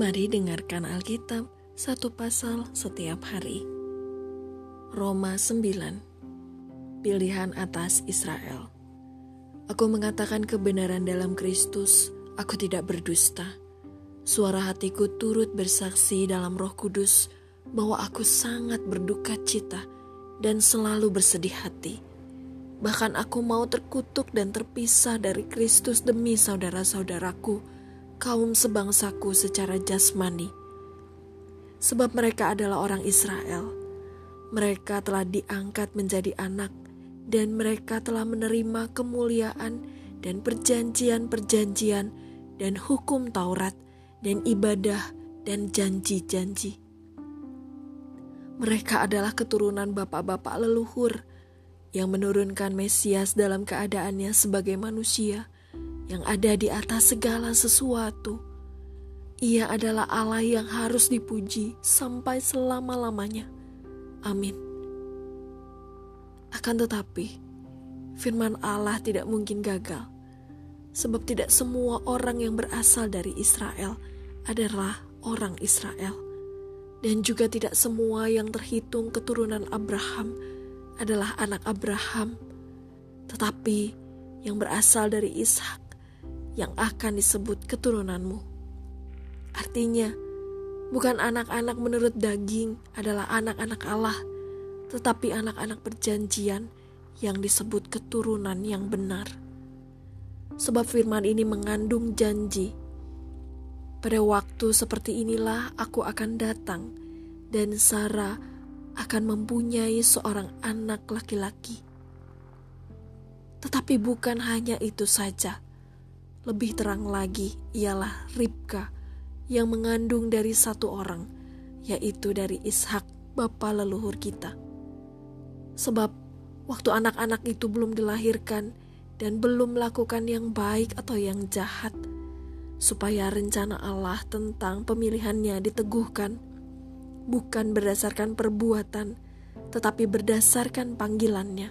Mari dengarkan Alkitab satu pasal setiap hari. Roma 9 Pilihan atas Israel Aku mengatakan kebenaran dalam Kristus, aku tidak berdusta. Suara hatiku turut bersaksi dalam roh kudus bahwa aku sangat berduka cita dan selalu bersedih hati. Bahkan aku mau terkutuk dan terpisah dari Kristus demi saudara-saudaraku, kaum sebangsaku secara jasmani. Sebab mereka adalah orang Israel. Mereka telah diangkat menjadi anak dan mereka telah menerima kemuliaan dan perjanjian-perjanjian dan hukum Taurat dan ibadah dan janji-janji. Mereka adalah keturunan bapak-bapak leluhur yang menurunkan Mesias dalam keadaannya sebagai manusia yang ada di atas segala sesuatu. Ia adalah Allah yang harus dipuji sampai selama-lamanya. Amin. Akan tetapi, firman Allah tidak mungkin gagal, sebab tidak semua orang yang berasal dari Israel adalah orang Israel, dan juga tidak semua yang terhitung keturunan Abraham adalah anak Abraham, tetapi yang berasal dari Ishak yang akan disebut keturunanmu. Artinya, bukan anak-anak menurut daging adalah anak-anak Allah, tetapi anak-anak perjanjian yang disebut keturunan yang benar. Sebab firman ini mengandung janji. Pada waktu seperti inilah aku akan datang dan Sarah akan mempunyai seorang anak laki-laki. Tetapi bukan hanya itu saja lebih terang lagi ialah Ribka yang mengandung dari satu orang, yaitu dari Ishak, bapa leluhur kita. Sebab waktu anak-anak itu belum dilahirkan dan belum melakukan yang baik atau yang jahat, supaya rencana Allah tentang pemilihannya diteguhkan, bukan berdasarkan perbuatan, tetapi berdasarkan panggilannya.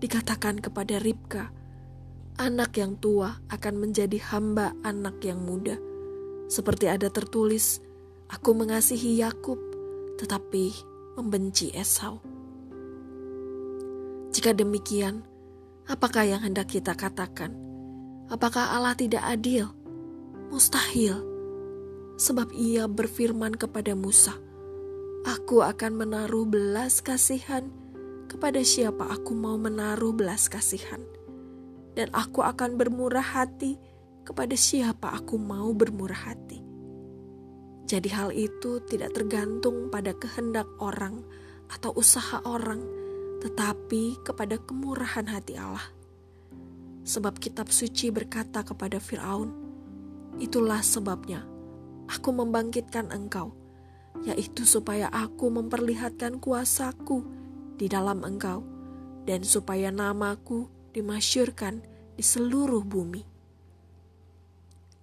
Dikatakan kepada Ribka, anak yang tua akan menjadi hamba anak yang muda. Seperti ada tertulis, aku mengasihi Yakub, tetapi membenci Esau. Jika demikian, apakah yang hendak kita katakan? Apakah Allah tidak adil? Mustahil, sebab Ia berfirman kepada Musa, "Aku akan menaruh belas kasihan kepada siapa aku mau menaruh belas kasihan." Dan aku akan bermurah hati kepada siapa aku mau bermurah hati. Jadi hal itu tidak tergantung pada kehendak orang atau usaha orang, tetapi kepada kemurahan hati Allah. Sebab kitab suci berkata kepada Firaun, "Itulah sebabnya aku membangkitkan engkau, yaitu supaya aku memperlihatkan kuasaku di dalam engkau, dan supaya namaku dimasyurkan di seluruh bumi.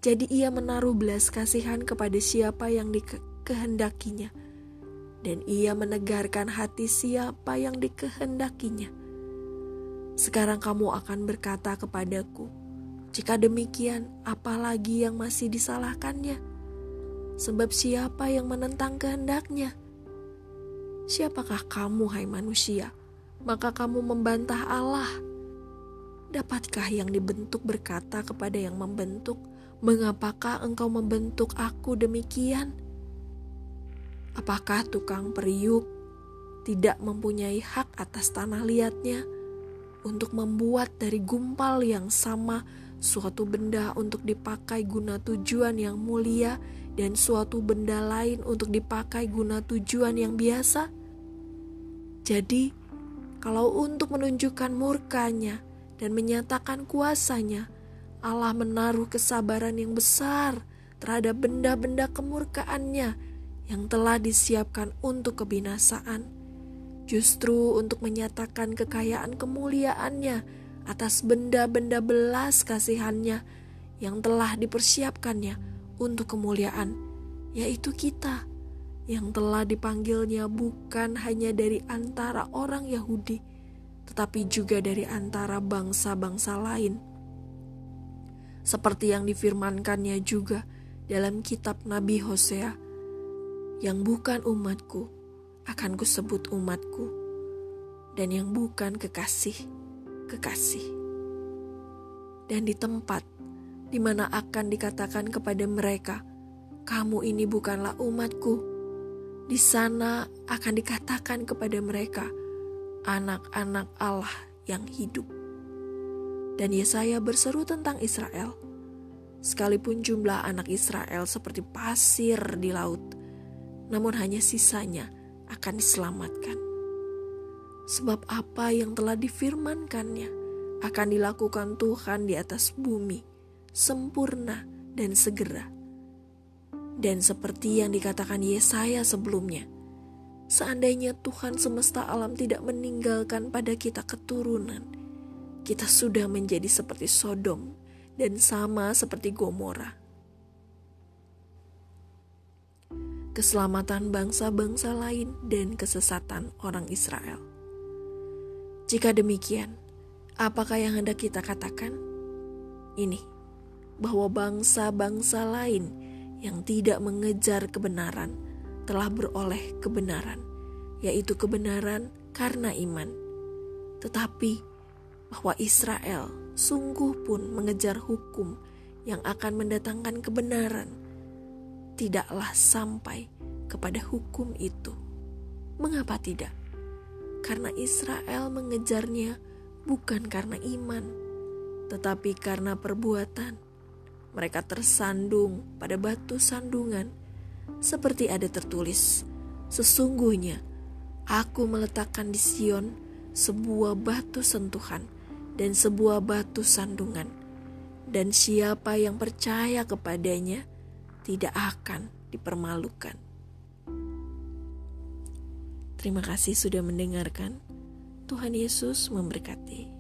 Jadi ia menaruh belas kasihan kepada siapa yang dikehendakinya, dan ia menegarkan hati siapa yang dikehendakinya. Sekarang kamu akan berkata kepadaku, jika demikian, apalagi yang masih disalahkannya? Sebab siapa yang menentang kehendaknya? Siapakah kamu, hai manusia? Maka kamu membantah Allah Dapatkah yang dibentuk berkata kepada yang membentuk, "Mengapakah engkau membentuk aku demikian?" Apakah tukang periuk tidak mempunyai hak atas tanah liatnya untuk membuat dari gumpal yang sama suatu benda untuk dipakai guna tujuan yang mulia dan suatu benda lain untuk dipakai guna tujuan yang biasa? Jadi, kalau untuk menunjukkan murkanya, dan menyatakan kuasanya, Allah menaruh kesabaran yang besar terhadap benda-benda kemurkaannya yang telah disiapkan untuk kebinasaan, justru untuk menyatakan kekayaan kemuliaannya atas benda-benda belas kasihannya yang telah dipersiapkannya untuk kemuliaan, yaitu kita yang telah dipanggilnya bukan hanya dari antara orang Yahudi, tetapi juga dari antara bangsa-bangsa lain. Seperti yang difirmankannya juga dalam kitab Nabi Hosea, yang bukan umatku akan kusebut umatku, dan yang bukan kekasih, kekasih. Dan di tempat di mana akan dikatakan kepada mereka, kamu ini bukanlah umatku. Di sana akan dikatakan kepada mereka, anak-anak Allah yang hidup. Dan Yesaya berseru tentang Israel. Sekalipun jumlah anak Israel seperti pasir di laut, namun hanya sisanya akan diselamatkan. Sebab apa yang telah difirmankannya akan dilakukan Tuhan di atas bumi, sempurna dan segera. Dan seperti yang dikatakan Yesaya sebelumnya, seandainya Tuhan semesta alam tidak meninggalkan pada kita keturunan, kita sudah menjadi seperti Sodom dan sama seperti Gomora. Keselamatan bangsa-bangsa lain dan kesesatan orang Israel. Jika demikian, apakah yang hendak kita katakan? Ini, bahwa bangsa-bangsa lain yang tidak mengejar kebenaran telah beroleh kebenaran, yaitu kebenaran karena iman. Tetapi bahwa Israel sungguh pun mengejar hukum yang akan mendatangkan kebenaran, tidaklah sampai kepada hukum itu. Mengapa tidak? Karena Israel mengejarnya bukan karena iman, tetapi karena perbuatan. Mereka tersandung pada batu sandungan, seperti ada tertulis, "Sesungguhnya aku meletakkan di Sion sebuah batu sentuhan." dan sebuah batu sandungan, dan siapa yang percaya kepadanya tidak akan dipermalukan. Terima kasih sudah mendengarkan. Tuhan Yesus memberkati.